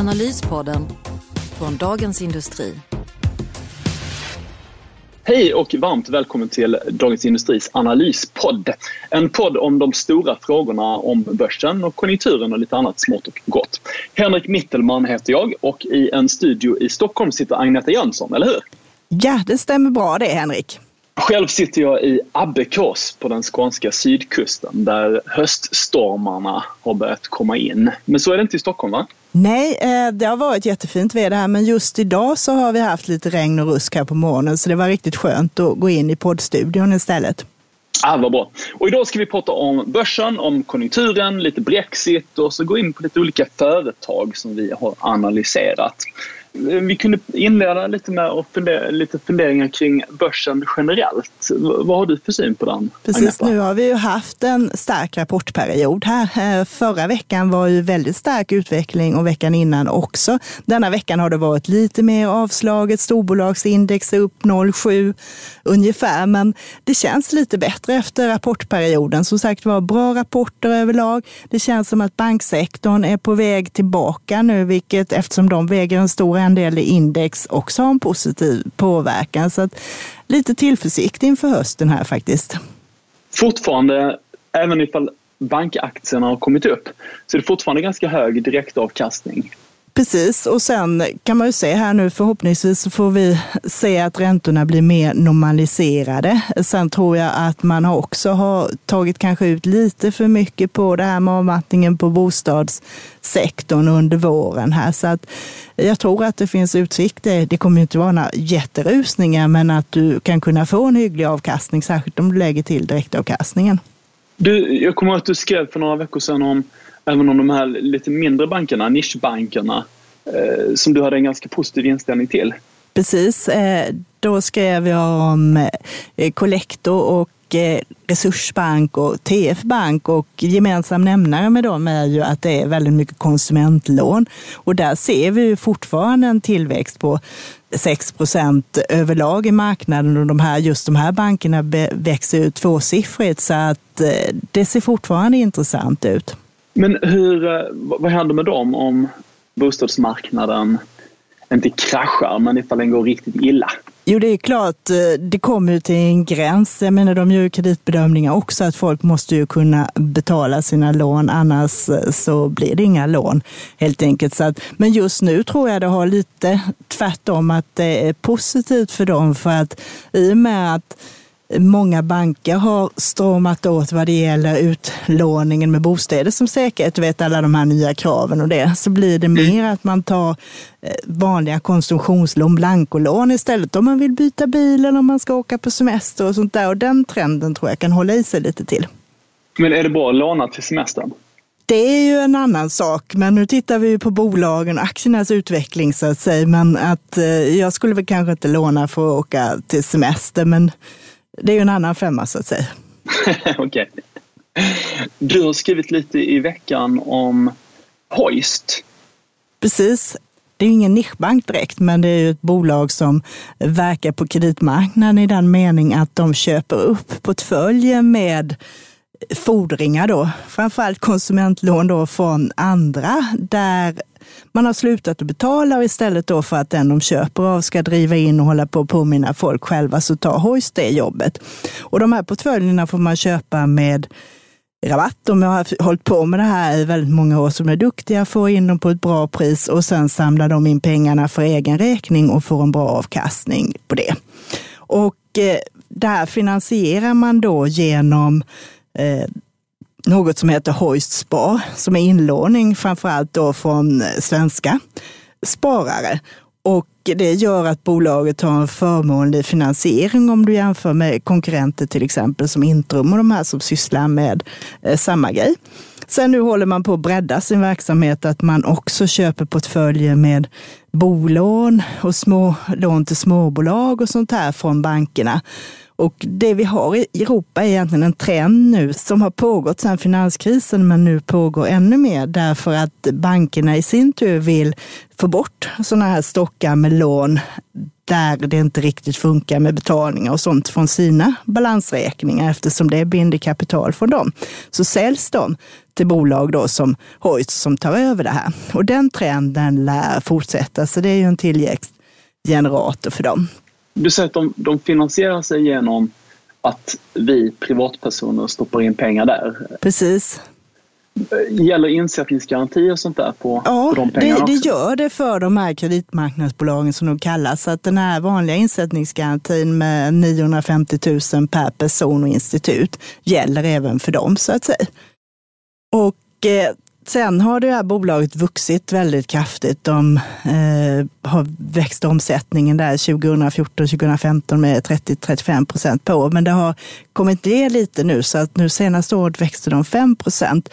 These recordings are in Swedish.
Analyspodden från Dagens Industri. Hej och varmt välkommen till Dagens Industris analyspodd. En podd om de stora frågorna om börsen och konjunkturen och lite annat smått och gott. Henrik Mittelman heter jag och i en studio i Stockholm sitter Agneta Jönsson, eller hur? Ja, det stämmer bra det Henrik. Själv sitter jag i Abbekås på den skånska sydkusten där höststormarna har börjat komma in. Men så är det inte i Stockholm va? Nej, eh, det har varit jättefint väder här, men just idag så har vi haft lite regn och rusk här på morgonen, så det var riktigt skönt att gå in i poddstudion istället. Ah, vad bra. Och idag ska vi prata om börsen, om konjunkturen, lite Brexit och så gå in på lite olika företag som vi har analyserat. Vi kunde inleda lite med att fundera, lite funderingar kring börsen generellt. Vad har du för syn på den? Precis, Agneta? nu har vi ju haft en stark rapportperiod här. Eh, förra veckan var ju väldigt stark utveckling och veckan innan också. Denna veckan har det varit lite mer avslaget. Storbolagsindex är upp 0,7 ungefär, men det känns lite bättre efter rapportperioden. Som sagt var, bra rapporter överlag. Det känns som att banksektorn är på väg tillbaka nu, vilket eftersom de väger en stor en del i index också har en positiv påverkan. Så att, lite tillförsikt inför hösten här faktiskt. Fortfarande, även ifall bankaktierna har kommit upp, så är det fortfarande ganska hög direktavkastning. Precis, och sen kan man ju se här nu förhoppningsvis så får vi se att räntorna blir mer normaliserade. Sen tror jag att man också har tagit kanske ut lite för mycket på det här med avmattningen på bostadssektorn under våren här. Så att jag tror att det finns utsikter. Det kommer inte vara några jätterusningar, men att du kan kunna få en hygglig avkastning, särskilt om du lägger till direktavkastningen. Du, jag kommer ihåg att du skrev för några veckor sedan om även om de här lite mindre bankerna, nischbankerna, eh, som du hade en ganska positiv inställning till. Precis, eh, då skrev jag om eh, Collector och eh, Resursbank och TF Bank och gemensam nämnare med dem är ju att det är väldigt mycket konsumentlån. Och där ser vi ju fortfarande en tillväxt på 6 procent överlag i marknaden och de här, just de här bankerna växer ut tvåsiffrigt så att eh, det ser fortfarande intressant ut. Men hur, eh, vad händer med dem om bostadsmarknaden inte kraschar, men ifall den går riktigt illa? Jo, det är klart, eh, det kommer ju till en gräns. Jag menar, de gör ju kreditbedömningar också, att folk måste ju kunna betala sina lån, annars eh, så blir det inga lån helt enkelt. Så att, men just nu tror jag det har lite tvärtom, att det är positivt för dem, för att i och med att Många banker har stramat åt vad det gäller utlåningen med bostäder som säkerhet. Du vet alla de här nya kraven och det. Så blir det mm. mer att man tar eh, vanliga konsumtionslån, blankolån istället om man vill byta bil eller om man ska åka på semester och sånt där. Och den trenden tror jag kan hålla i sig lite till. Men är det bra att låna till semestern? Det är ju en annan sak, men nu tittar vi på bolagen och aktiernas utveckling så att säga. Men att eh, jag skulle väl kanske inte låna för att åka till semester, men det är ju en annan femma så att säga. Okay. Du har skrivit lite i veckan om Hoist. Precis. Det är ingen nischbank direkt, men det är ett bolag som verkar på kreditmarknaden i den mening att de köper upp portföljer med fordringar då, framförallt konsumentlån då från andra, där man har slutat att betala och istället då för att den de köper av ska driva in och hålla på och påminna folk själva så tar Hoist det jobbet. Och de här portföljerna får man köpa med rabatt. De har hållit på med det här i väldigt många år, som är duktiga, får in dem på ett bra pris och sen samlar de in pengarna för egen räkning och får en bra avkastning på det. Och eh, det här finansierar man då genom eh, något som heter Hoist Spar, som är inlåning framförallt då från eh, svenska sparare. Och det gör att bolaget har en förmånlig finansiering om du jämför med konkurrenter till exempel som Intrum och de här som sysslar med eh, samma grej. Sen nu håller man på att bredda sin verksamhet, att man också köper portföljer med bolån och små lån till småbolag och sånt här från bankerna. Och det vi har i Europa är egentligen en trend nu som har pågått sedan finanskrisen men nu pågår ännu mer därför att bankerna i sin tur vill få bort sådana här stockar med lån där det inte riktigt funkar med betalningar och sånt från sina balansräkningar eftersom det binder kapital från dem. Så säljs de till bolag då som Hoist som tar över det här. Och den trenden lär fortsätta, så det är ju en tillväxtgenerator för dem. Du säger att de, de finansierar sig genom att vi privatpersoner stoppar in pengar där. Precis. Gäller insättningsgaranti och sånt där på, ja, på de pengarna det, det gör det för de här kreditmarknadsbolagen som de kallas. Så att den här vanliga insättningsgarantin med 950 000 per person och institut gäller även för dem så att säga. Och eh, Sen har det här bolaget vuxit väldigt kraftigt. De eh, har växt omsättningen där 2014-2015 med 30-35 procent på år. Men det har kommit ner lite nu så att nu senaste året växte de 5 procent.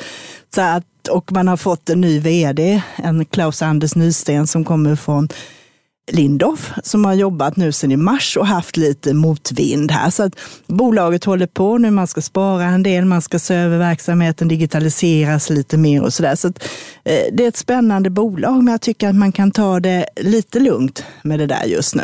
Så att, och man har fått en ny vd, en Klaus-Anders Nysten som kommer från Lindorff som har jobbat nu sedan i mars och haft lite motvind här. Så att bolaget håller på nu, man ska spara en del, man ska se över verksamheten, digitaliseras lite mer och sådär. Så, att, eh, det är ett spännande bolag, men jag tycker att man kan ta det lite lugnt med det där just nu.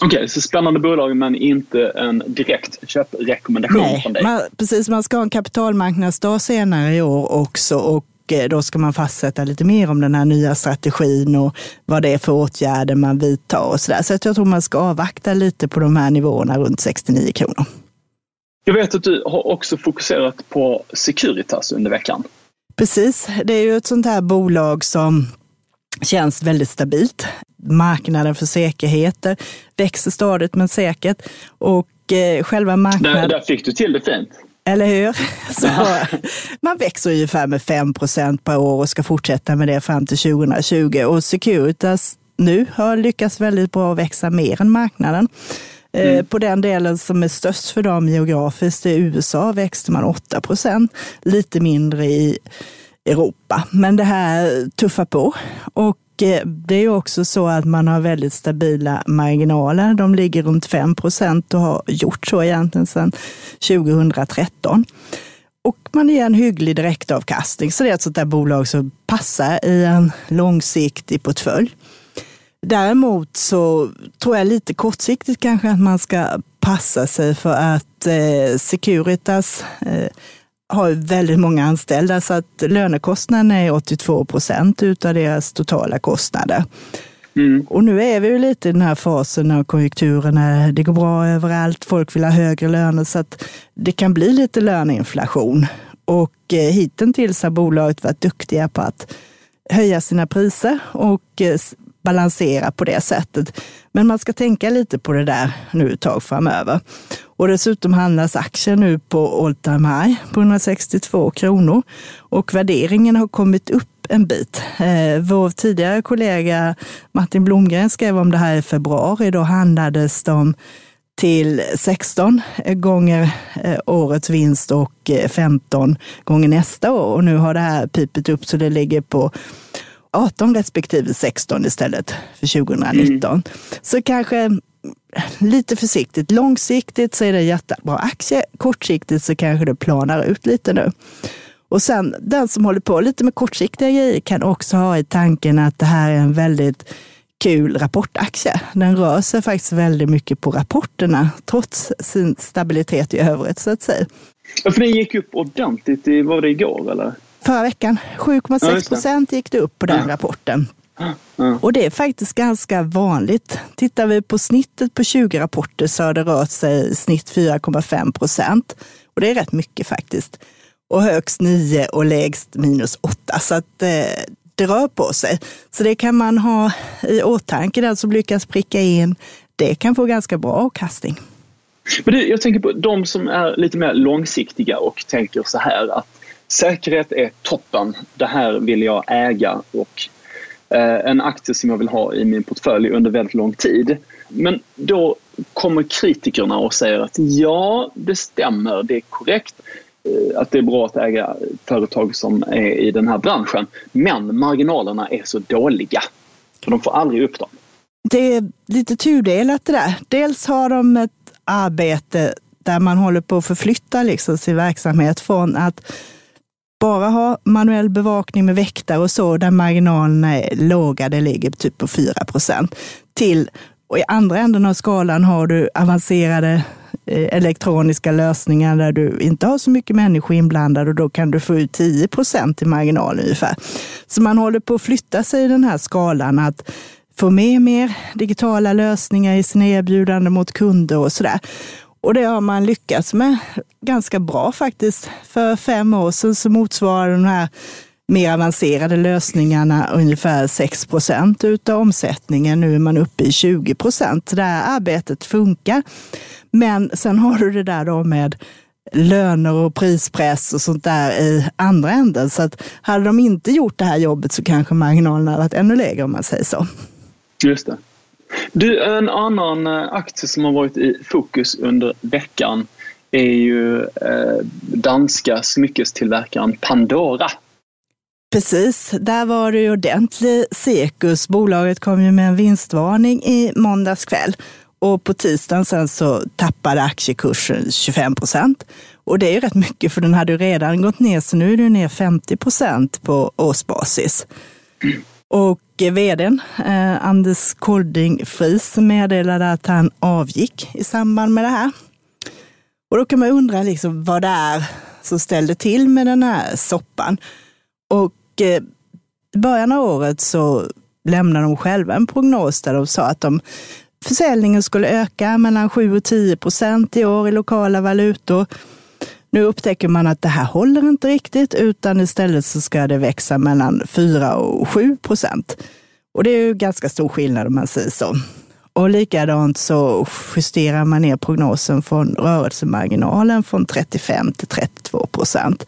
Okej, okay, så spännande bolag men inte en direkt köprekommendation Nej, från dig? Man, precis. Man ska ha en kapitalmarknadsdag senare i år också och då ska man fastsätta lite mer om den här nya strategin och vad det är för åtgärder man vidtar och så där. Så jag tror man ska avvakta lite på de här nivåerna runt 69 kronor. Jag vet att du har också fokuserat på Securitas under veckan. Precis, det är ju ett sånt här bolag som känns väldigt stabilt. Marknaden för säkerheter växer stadigt men säkert och eh, själva marknaden... Där, där fick du till det fint. Eller hur? Så man växer ungefär med 5 procent per år och ska fortsätta med det fram till 2020. Och Securitas nu har lyckats väldigt bra växa mer än marknaden. Eh, mm. På den delen som är störst för dem geografiskt, i USA växte man 8 procent, lite mindre i Europa. Men det här tuffar på. Och Eh, det är också så att man har väldigt stabila marginaler. De ligger runt 5 procent och har gjort så egentligen sedan 2013. Och man ger en hygglig direktavkastning. Så det är ett sånt där bolag som passar i en långsiktig portfölj. Däremot så tror jag lite kortsiktigt kanske att man ska passa sig för att eh, Securitas eh, har väldigt många anställda så att lönekostnaden är 82 procent utav deras totala kostnader. Mm. Och nu är vi ju lite i den här fasen av konjunkturen när det går bra överallt, folk vill ha högre löner så att det kan bli lite löneinflation. Och eh, hittills har bolaget varit duktiga på att höja sina priser och eh, balansera på det sättet. Men man ska tänka lite på det där nu ett tag framöver. Och dessutom handlas aktien nu på all time high på 162 kronor och värderingen har kommit upp en bit. Eh, vår tidigare kollega Martin Blomgren skrev om det här i februari. Då handlades de till 16 gånger eh, årets vinst och eh, 15 gånger nästa år. Och nu har det här pipit upp så det ligger på 18 respektive 16 istället för 2019. Mm. Så kanske lite försiktigt. Långsiktigt så är det en jättebra aktie. Kortsiktigt så kanske det planar ut lite nu. Och sen den som håller på lite med kortsiktiga grejer kan också ha i tanken att det här är en väldigt kul rapportaktie. Den rör sig faktiskt väldigt mycket på rapporterna trots sin stabilitet i övrigt så att säga. Ja, för den gick upp ordentligt, var det igår eller? Förra veckan. 7,6 procent gick det upp på den rapporten. Och det är faktiskt ganska vanligt. Tittar vi på snittet på 20 rapporter så har det rört sig i snitt 4,5 procent. Och det är rätt mycket faktiskt. Och högst 9 och lägst minus 8. Så att eh, det rör på sig. Så det kan man ha i åtanke, den som lyckas pricka in. Det kan få ganska bra avkastning. Men du, jag tänker på de som är lite mer långsiktiga och tänker så här att säkerhet är toppen. Det här vill jag äga och Eh, en aktie som jag vill ha i min portfölj under väldigt lång tid. Men då kommer kritikerna och säger att ja, det stämmer, det är korrekt. Eh, att det är bra att äga företag som är i den här branschen. Men marginalerna är så dåliga. För de får aldrig upp dem. Det är lite tudelat det där. Dels har de ett arbete där man håller på att förflytta liksom sin verksamhet från att bara ha manuell bevakning med väktare och så, där marginalerna är eh, låga, det ligger typ på 4 procent, till och i andra änden av skalan har du avancerade eh, elektroniska lösningar där du inte har så mycket människor inblandade och då kan du få ut 10 procent i marginal ungefär. Så man håller på att flytta sig i den här skalan att få med mer digitala lösningar i sina erbjudanden mot kunder och sådär. Och det har man lyckats med ganska bra faktiskt. För fem år sedan så motsvarade de här mer avancerade lösningarna ungefär 6 procent utav omsättningen. Nu är man uppe i 20 procent. Det här arbetet funkar. Men sen har du det där då med löner och prispress och sånt där i andra änden. Så att hade de inte gjort det här jobbet så kanske marginalerna hade varit ännu lägre om man säger så. Just det. Du, en annan eh, aktie som har varit i fokus under veckan är ju eh, danska smyckestillverkaren Pandora. Precis, där var det ju ordentlig cirkus. Bolaget kom ju med en vinstvarning i måndags kväll och på tisdagen sen så tappade aktiekursen 25 procent. Och det är ju rätt mycket för den hade ju redan gått ner så nu är den ner 50 procent på årsbasis. Och vdn eh, Anders Kolding Fries meddelade att han avgick i samband med det här. Och då kan man undra liksom vad det är som ställde till med den här soppan. Och eh, i början av året så lämnade de själva en prognos där de sa att de, försäljningen skulle öka mellan 7 och 10 procent i år i lokala valutor. Nu upptäcker man att det här håller inte riktigt, utan istället så ska det växa mellan 4 och 7 procent. Och det är ju ganska stor skillnad om man säger så. Och likadant så justerar man ner prognosen från rörelsemarginalen från 35 till 32 procent.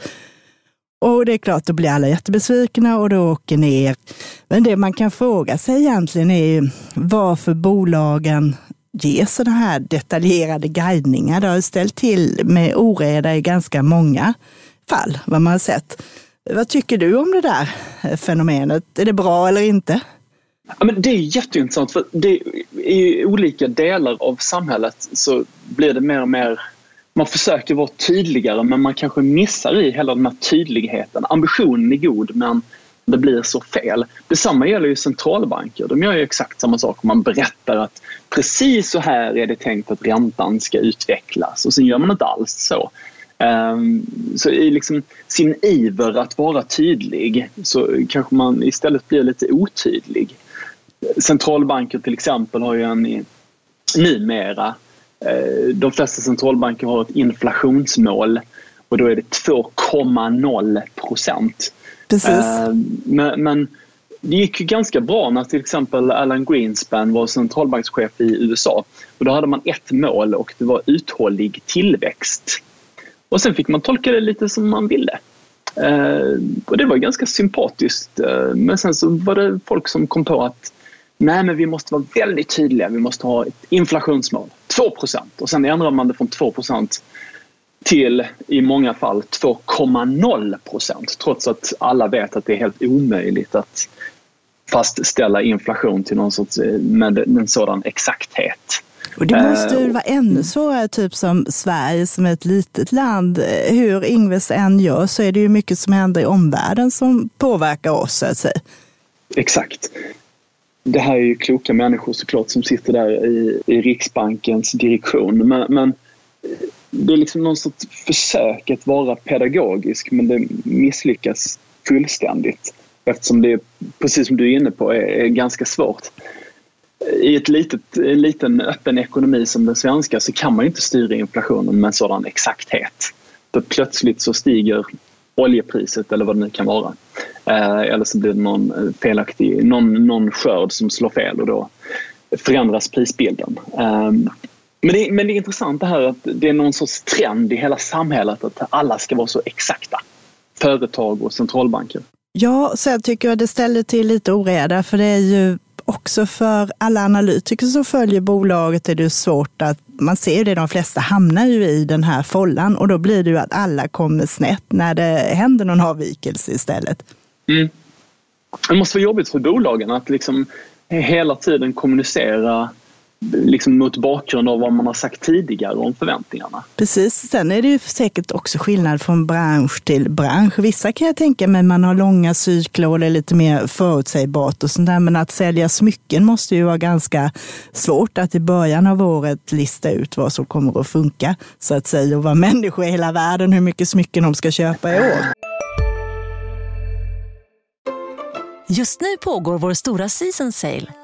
Och det är klart, då blir alla jättebesvikna och då åker ner. Men det man kan fråga sig egentligen är ju varför bolagen ge sådana här detaljerade guidningar. Det har ställt till med oreda i ganska många fall, vad man har sett. Vad tycker du om det där fenomenet? Är det bra eller inte? Ja, men det är jätteintressant för det, i olika delar av samhället så blir det mer och mer man försöker vara tydligare men man kanske missar i hela den här tydligheten. Ambitionen är god men det blir så fel. Detsamma gäller ju centralbanker. De gör ju exakt samma sak. Man berättar att precis så här är det tänkt att räntan ska utvecklas och sen gör man inte alls så. Ehm, så i liksom sin iver att vara tydlig så kanske man istället blir lite otydlig. Centralbanker till exempel har ju en numera, eh, de flesta centralbanker har ett inflationsmål och då är det 2,0 procent. Precis. Ehm, men, men det gick ju ganska bra när till exempel Alan Greenspan var centralbankschef i USA. Och då hade man ett mål och det var uthållig tillväxt. Och sen fick man tolka det lite som man ville. Eh, och det var ganska sympatiskt. Eh, men sen så var det folk som kom på att nej men vi måste vara väldigt tydliga. Vi måste ha ett inflationsmål, 2% och sen ändrade man det från 2% till i många fall 2,0 procent trots att alla vet att det är helt omöjligt att fastställa inflation till någon sorts, eh, med en sådan exakthet. Och det måste ju vara ännu svårare, typ som Sverige som är ett litet land. Hur Ingves än gör så är det ju mycket som händer i omvärlden som påverkar oss, så att säga. Exakt. Det här är ju kloka människor såklart som sitter där i, i Riksbankens direktion. Men, men det är liksom någon sorts försök att vara pedagogisk men det misslyckas fullständigt. Eftersom det, precis som du är inne på, är, är ganska svårt. I ett litet, en liten öppen ekonomi som den svenska så kan man inte styra inflationen med en sådan exakthet. Då plötsligt så stiger oljepriset eller vad det nu kan vara. Eh, eller så blir det någon felaktig, någon, någon skörd som slår fel och då förändras prisbilden. Eh, men det, men det är intressant det här att det är någon sorts trend i hela samhället att alla ska vara så exakta. Företag och centralbanker. Ja, sen tycker jag det ställer till lite oreda för det är ju också för alla analytiker som följer bolaget är det svårt att, man ser ju det, de flesta hamnar ju i den här follan och då blir det ju att alla kommer snett när det händer någon avvikelse istället. Mm. Det måste vara jobbigt för bolagen att liksom hela tiden kommunicera liksom mot bakgrund av vad man har sagt tidigare om förväntningarna. Precis. Sen är det ju säkert också skillnad från bransch till bransch. Vissa kan jag tänka mig man har långa cykler och det är lite mer förutsägbart och sånt där. Men att sälja smycken måste ju vara ganska svårt att i början av året lista ut vad som kommer att funka så att säga och vara människor i hela världen, hur mycket smycken de ska köpa i år. Just nu pågår vår stora season sale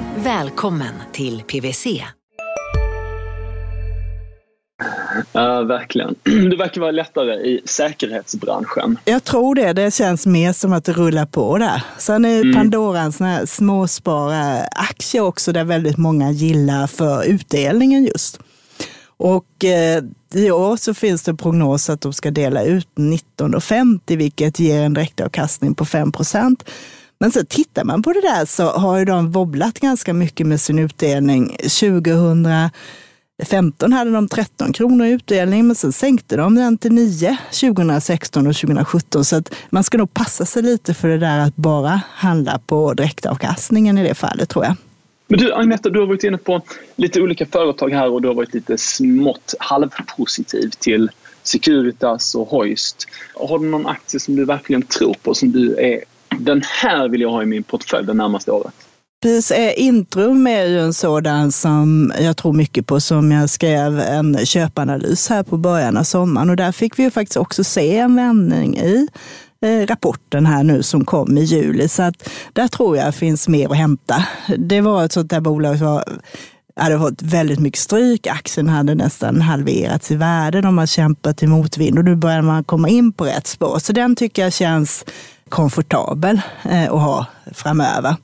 Välkommen till PWC. Ja, verkligen. Det verkar vara lättare i säkerhetsbranschen. Jag tror det. Det känns mer som att det rullar på där. Sen är mm. Pandora en sån här småspara-aktie också där väldigt många gillar för utdelningen just. Och eh, i år så finns det prognos att de ska dela ut 19,50 vilket ger en direktavkastning på 5 procent. Men så tittar man på det där så har ju de wobblat ganska mycket med sin utdelning. 2015 hade de 13 kronor i utdelning, men sen sänkte de den till 9 2016 och 2017. Så att man ska nog passa sig lite för det där att bara handla på direktavkastningen i det fallet tror jag. Men du Agneta, du har varit inne på lite olika företag här och du har varit lite smått halvpositiv till Securitas och Hoist. Har du någon aktie som du verkligen tror på som du är den här vill jag ha i min portfölj det närmaste året. Precis, eh, Intrum är ju en sådan som jag tror mycket på, som jag skrev en köpanalys här på början av sommaren och där fick vi ju faktiskt också se en vändning i eh, rapporten här nu som kom i juli. Så att där tror jag finns mer att hämta. Det var ett sånt där bolag som var hade fått väldigt mycket stryk. Aktien hade nästan halverats i värde. De har kämpat i motvind och nu börjar man komma in på rätt spår. Så den tycker jag känns komfortabel eh, att ha framöver.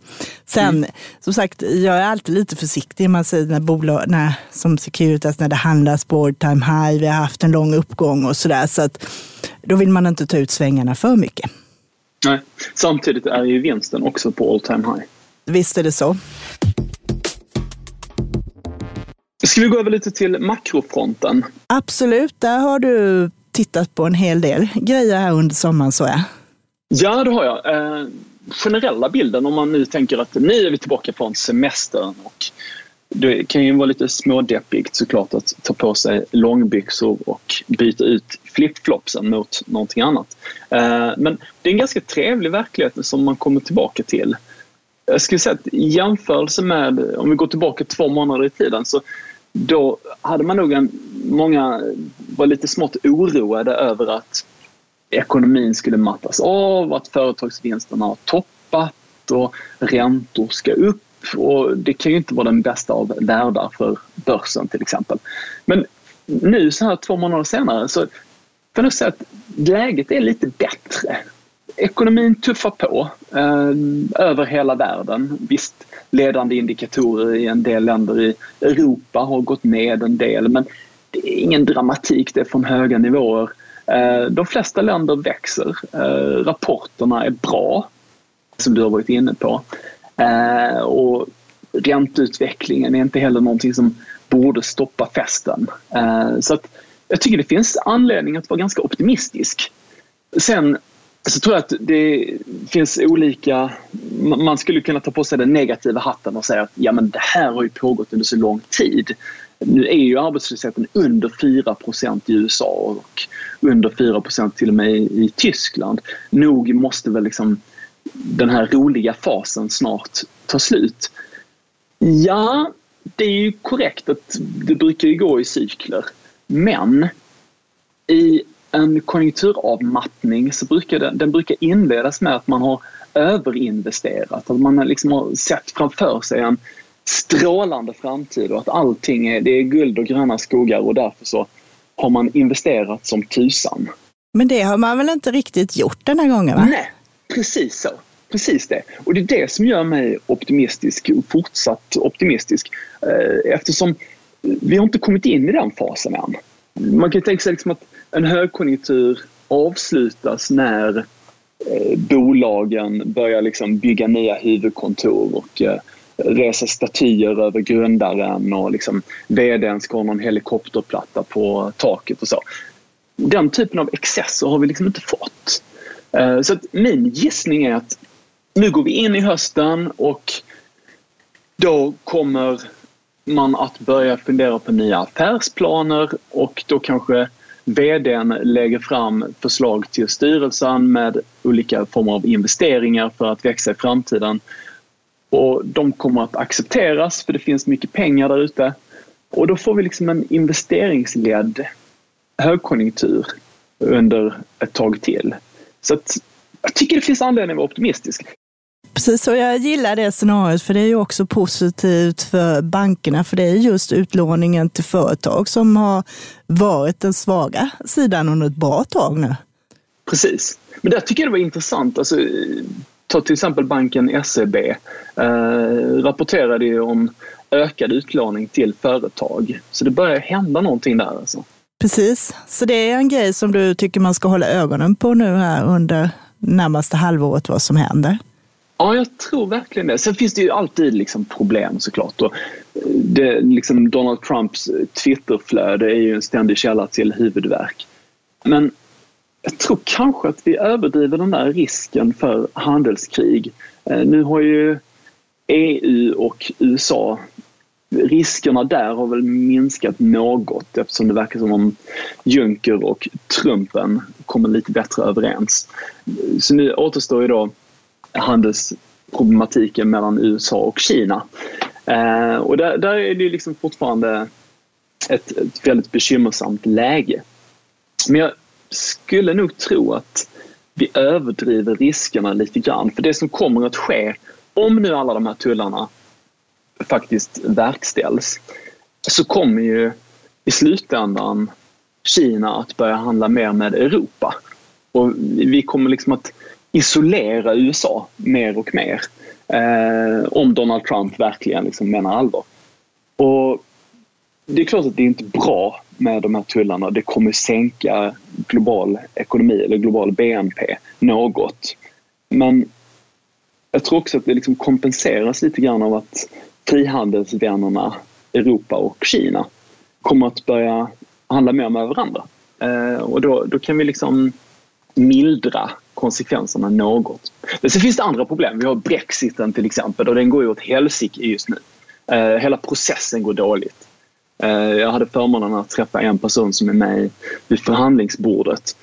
Sen, mm. som sagt, jag är alltid lite försiktig man säger när bolag, när, som Securitas, när det handlas på all time high, vi har haft en lång uppgång och sådär. Så att då vill man inte ta ut svängarna för mycket. Nej, samtidigt är ju vinsten också på all time high. Visst är det så. Ska vi gå över lite till makrofronten? Absolut, där har du tittat på en hel del grejer här under sommaren så jag. Ja, det har jag. Eh, generella bilden om man nu tänker att nu är vi tillbaka från semestern och det kan ju vara lite smådeppigt såklart att ta på sig långbyxor och byta ut flipflopsen mot någonting annat. Eh, men det är en ganska trevlig verklighet som man kommer tillbaka till. Jag skulle säga att i jämförelse med, om vi går tillbaka två månader i tiden, så då hade man nog en, många var lite smått oroade över att ekonomin skulle mattas av, att företagsvinsterna har toppat och räntor ska upp. Och det kan ju inte vara den bästa av världar för börsen till exempel. Men nu så här två månader senare så kan jag säga att läget är lite bättre. Ekonomin tuffar på eh, över hela världen. Visst, ledande indikatorer i en del länder i Europa har gått ned en del men det är ingen dramatik, det är från höga nivåer. Eh, de flesta länder växer. Eh, rapporterna är bra, som du har varit inne på. Eh, och ränteutvecklingen är inte heller någonting som borde stoppa festen. Så att jag tycker det finns anledning att vara ganska optimistisk. Sen så tror jag att det finns olika... Man skulle kunna ta på sig den negativa hatten och säga att ja, men det här har ju pågått under så lång tid. Nu är ju arbetslösheten under 4 i USA och under 4% till och med i Tyskland. Nog måste väl liksom den här roliga fasen snart ta slut. Ja, det är ju korrekt att det brukar ju gå i cykler. Men i en konjunkturavmattning så brukar den, den brukar inledas med att man har överinvesterat. Att man liksom har sett framför sig en strålande framtid och att allting är, det är guld och gröna skogar och därför så har man investerat som tusan. Men det har man väl inte riktigt gjort den här gången? Va? Nej, precis så. Precis det. Och det är det som gör mig optimistisk och fortsatt optimistisk. Eh, eftersom vi har inte kommit in i den fasen än. Man kan tänka sig liksom att en högkonjunktur avslutas när eh, bolagen börjar liksom bygga nya huvudkontor och eh, resa statyer över grundaren och liksom vdn ska ha någon helikopterplatta på taket och så. Den typen av excesser har vi liksom inte fått. Eh, så att min gissning är att nu går vi in i hösten och då kommer man att börja fundera på nya affärsplaner och då kanske VDn lägger fram förslag till styrelsen med olika former av investeringar för att växa i framtiden. Och de kommer att accepteras för det finns mycket pengar där ute. Och då får vi liksom en investeringsledd högkonjunktur under ett tag till. Så att jag tycker det finns anledning att vara optimistisk. Precis, och jag gillar det scenariot för det är ju också positivt för bankerna för det är just utlåningen till företag som har varit den svaga sidan under ett bra tag nu. Precis, men där tycker jag det var intressant. Alltså, ta till exempel banken SEB eh, rapporterade ju om ökad utlåning till företag. Så det börjar hända någonting där. Alltså. Precis, så det är en grej som du tycker man ska hålla ögonen på nu här under närmaste halvåret vad som händer. Ja, jag tror verkligen det. Sen finns det ju alltid liksom problem såklart. Och det, liksom Donald Trumps Twitterflöde är ju en ständig källa till huvudvärk. Men jag tror kanske att vi överdriver den där risken för handelskrig. Eh, nu har ju EU och USA riskerna där har väl minskat något eftersom det verkar som om Juncker och Trumpen kommer lite bättre överens. Så nu återstår ju då handelsproblematiken mellan USA och Kina. Eh, och där, där, är det liksom fortfarande ett, ett väldigt bekymmersamt läge. Men jag skulle nog tro att vi överdriver riskerna lite grann. För det som kommer att ske, om nu alla de här tullarna faktiskt verkställs, så kommer ju i slutändan Kina att börja handla mer med Europa. Och vi kommer liksom att isolera USA mer och mer. Eh, om Donald Trump verkligen liksom menar allvar. Och det är klart att det är inte bra med de här tullarna. Det kommer sänka global ekonomi eller global BNP något. Men jag tror också att det liksom kompenseras lite grann av att frihandelsvännerna Europa och Kina kommer att börja handla mer med varandra. Eh, och då, då kan vi liksom mildra konsekvenserna något. Men sen finns det andra problem. Vi har brexiten till exempel och den går ju åt helsike just nu. Eh, hela processen går dåligt. Eh, jag hade förmånen att träffa en person som är med vid förhandlingsbordet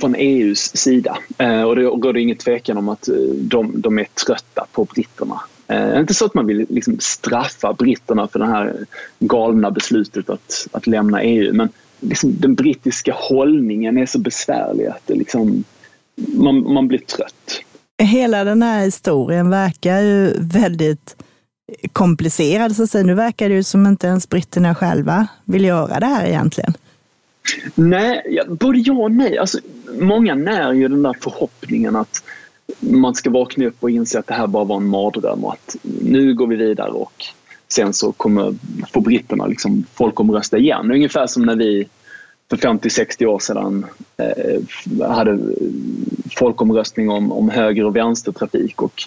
från EUs sida. Eh, och det råder ingen tvekan om att eh, de, de är trötta på britterna. Eh, inte så att man vill liksom straffa britterna för det här galna beslutet att, att lämna EU men liksom den brittiska hållningen är så besvärlig att det liksom, man, man blir trött. Hela den här historien verkar ju väldigt komplicerad. Så att säga. Nu verkar det ju som inte ens britterna själva vill göra det här egentligen. Nej, ja, både ja och nej. Alltså, många när ju den där förhoppningen att man ska vakna upp och inse att det här bara var en mardröm och att nu går vi vidare och sen så kommer få britterna liksom folkomrösta igen. Ungefär som när vi för 50-60 år sedan eh, hade folkomröstning om, om höger och vänstertrafik och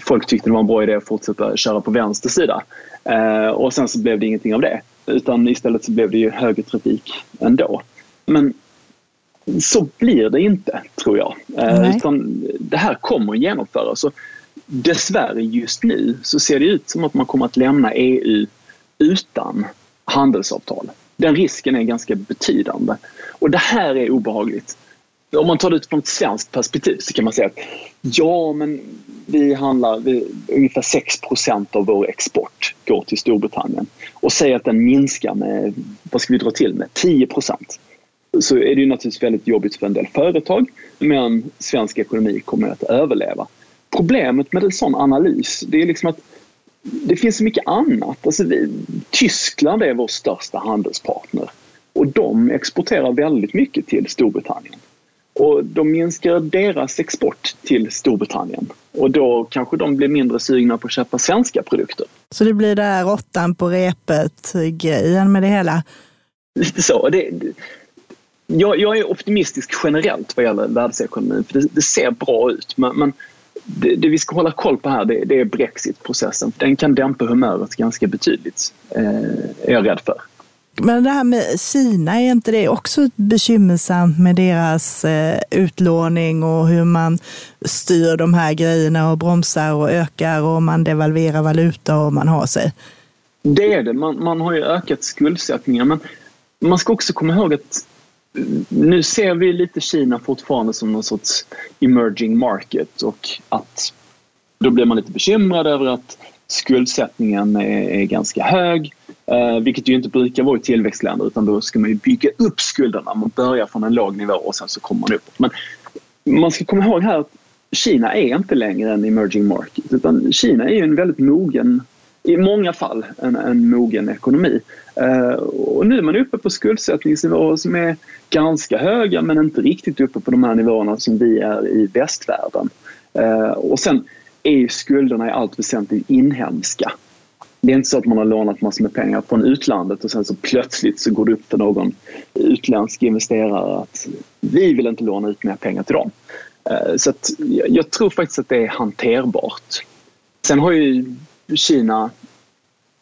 folk tyckte det var en bra idé att fortsätta köra på vänster sida. Eh, och sen så blev det ingenting av det. Utan istället så blev det ju högertrafik ändå. Men så blir det inte, tror jag. Eh, utan det här kommer att genomföras. Och dessvärre just nu så ser det ut som att man kommer att lämna EU utan handelsavtal. Den risken är ganska betydande. Och det här är obehagligt. Om man tar det utifrån ett svenskt perspektiv så kan man säga att ja, men vi handlar, vi, ungefär 6% av vår export går till Storbritannien. Och säg att den minskar med, vad ska vi dra till med, 10% så är det ju naturligtvis väldigt jobbigt för en del företag men svensk ekonomi kommer att överleva. Problemet med en sån analys det är liksom att det finns så mycket annat. Alltså vi, Tyskland är vår största handelspartner och de exporterar väldigt mycket till Storbritannien. Och de minskar deras export till Storbritannien och då kanske de blir mindre sugna på att köpa svenska produkter. Så det blir där råttan på repet-grejen med det hela? Lite så. Det, jag, jag, är optimistisk generellt vad gäller världsekonomin för det, det ser bra ut men, men det, det, vi ska hålla koll på här det, det är Brexit-processen. Den kan dämpa humöret ganska betydligt, eh, är jag rädd för. Men det här med Kina, är inte det också bekymmersamt med deras eh, utlåning och hur man styr de här grejerna och bromsar och ökar och man devalverar valuta och man har sig? Det är det. Man, man har ju ökat skuldsättningen men man ska också komma ihåg att eh, nu ser vi lite Kina fortfarande som någon sorts emerging market och att då blir man lite bekymrad över att skuldsättningen är, är ganska hög. Eh, vilket ju inte brukar vara i tillväxtländer utan då ska man ju bygga upp skulderna. Man börjar från en låg nivå och sen så kommer man upp. Men man ska komma ihåg här att Kina är inte längre en emerging market utan Kina är ju en väldigt mogen i många fall en, en mogen ekonomi. Uh, och nu är man uppe på skuldsättningsnivåer som är ganska höga men inte riktigt uppe på de här nivåerna som vi är i västvärlden. Uh, och sen är ju skulderna i allt väsentligt inhemska. Det är inte så att man har lånat massor med pengar från utlandet och sen så plötsligt så går det upp för någon utländsk investerare att vi vill inte låna ut mer pengar till dem. Eh, så att jag tror faktiskt att det är hanterbart. Sen har ju Kina,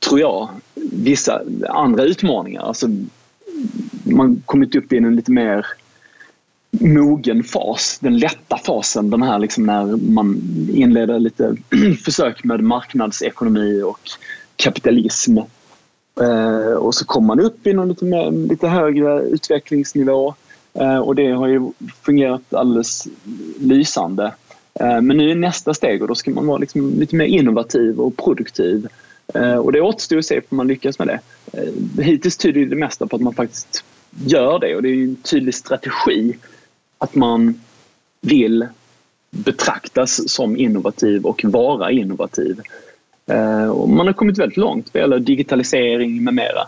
tror jag, vissa andra utmaningar. Alltså, man kommit upp i en lite mer mogen fas, den lätta fasen, den här liksom när man inleder lite försök med marknadsekonomi och kapitalism. Eh, och så kommer man upp i någon lite, mer, lite högre utvecklingsnivå eh, och det har ju fungerat alldeles lysande. Eh, men nu är nästa steg och då ska man vara liksom lite mer innovativ och produktiv. Eh, och det återstår att se om man lyckas med det. Eh, hittills tyder det mesta på att man faktiskt gör det och det är en tydlig strategi att man vill betraktas som innovativ och vara innovativ. Och man har kommit väldigt långt vad gäller digitalisering med mera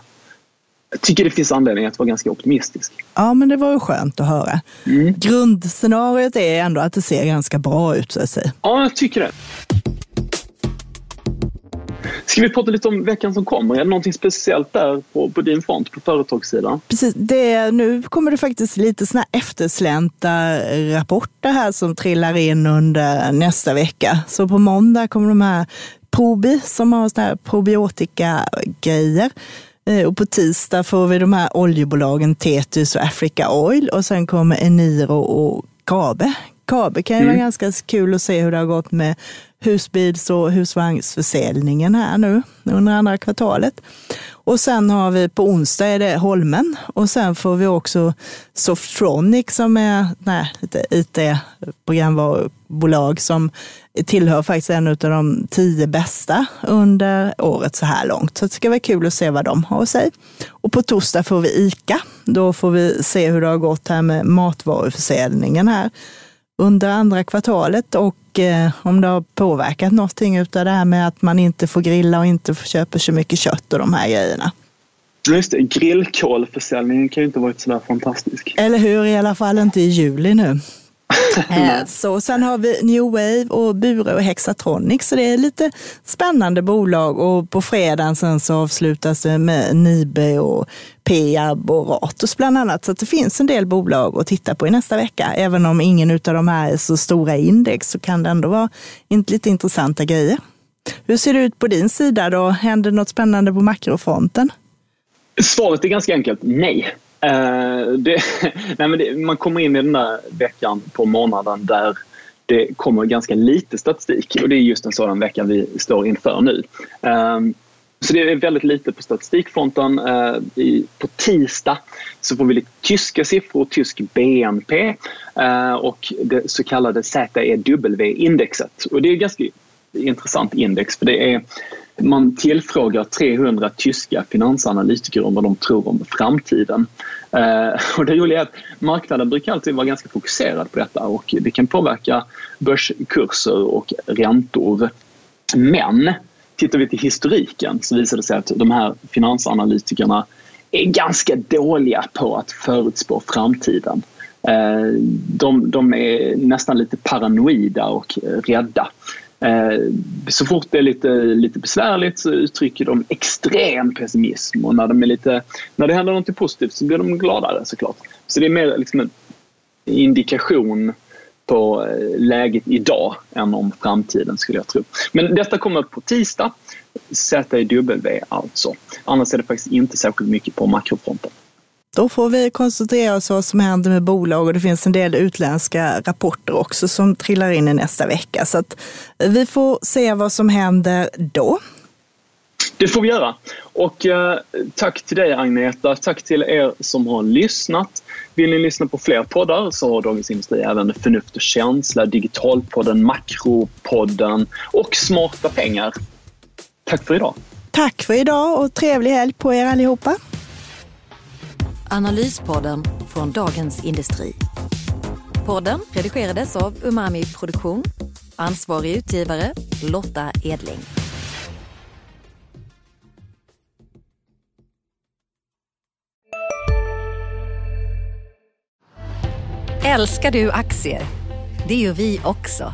jag tycker det finns anledning att vara ganska optimistisk. Ja, men det var ju skönt att höra. Mm. Grundscenariot är ändå att det ser ganska bra ut, så att säga. Ja, jag tycker det. Ska vi prata lite om veckan som kommer? Är det någonting speciellt där på, på din front, på företagssidan? Precis, det, nu kommer det faktiskt lite såna efterslänta rapporter här som trillar in under nästa vecka. Så på måndag kommer de här Probi som har såna här probiotika-grejer. Eh, och på tisdag får vi de här oljebolagen Tetus och Africa Oil och sen kommer Eniro och Kabe. Kabe kan ju mm. vara ganska kul att se hur det har gått med husbils och husvagnsförsäljningen här nu under andra kvartalet. Och sen har vi på onsdag är det Holmen och sen får vi också Softronic som är nej, ett IT-programvarubolag som tillhör faktiskt en av de tio bästa under året så här långt. Så det ska vara kul att se vad de har att säga. Och på torsdag får vi ICA. Då får vi se hur det har gått här med matvaruförsäljningen här under andra kvartalet och eh, om det har påverkat någonting av det här med att man inte får grilla och inte köper så mycket kött och de här grejerna. Just det, grillkolförsäljningen kan ju inte varit sådär fantastisk. Eller hur, i alla fall inte i juli nu. Eh, så sen har vi New Wave och Bure och Hexatronic, så det är lite spännande bolag. Och på fredagen sen så avslutas det med Nibe och Peab och Ratos bland annat. Så det finns en del bolag att titta på i nästa vecka. Även om ingen av de här är så stora index så kan det ändå vara lite intressanta grejer. Hur ser det ut på din sida då? Händer något spännande på makrofronten? Svaret är ganska enkelt, nej. Uh, det, nej men det, man kommer in i den där veckan på månaden där det kommer ganska lite statistik och det är just en sådan vecka vi står inför nu. Uh, så det är väldigt lite på statistikfronten. Uh, i, på tisdag så får vi lite tyska siffror, tysk BNP och det så kallade ZEW-indexet. Och det är ganska intressant index för det är man tillfrågar 300 tyska finansanalytiker om vad de tror om framtiden. Eh, och det roliga är att marknaden brukar alltid vara ganska fokuserad på detta och det kan påverka börskurser och räntor. Men tittar vi till historiken så visar det sig att de här finansanalytikerna är ganska dåliga på att förutspå framtiden. Eh, de, de är nästan lite paranoida och rädda. Eh, så fort det är lite, lite besvärligt så uttrycker de extrem pessimism och när, de är lite, när det händer något positivt så blir de gladare såklart. Så det är mer liksom en indikation på eh, läget idag än om framtiden skulle jag tro. Men detta kommer på tisdag, ZW, alltså. Annars är det faktiskt inte särskilt mycket på makrofronten. Då får vi koncentrera oss på vad som händer med bolag och det finns en del utländska rapporter också som trillar in i nästa vecka. Så att vi får se vad som händer då. Det får vi göra. Och eh, tack till dig Agneta, tack till er som har lyssnat. Vill ni lyssna på fler poddar så har Dagens Industri även Förnuft och känsla, Digitalpodden, Makropodden och Smarta pengar. Tack för idag. Tack för idag och trevlig helg på er allihopa. Analyspodden från Dagens Industri. Podden redigerades av Umami Produktion. Ansvarig utgivare Lotta Edling. Älskar du aktier? Det gör vi också.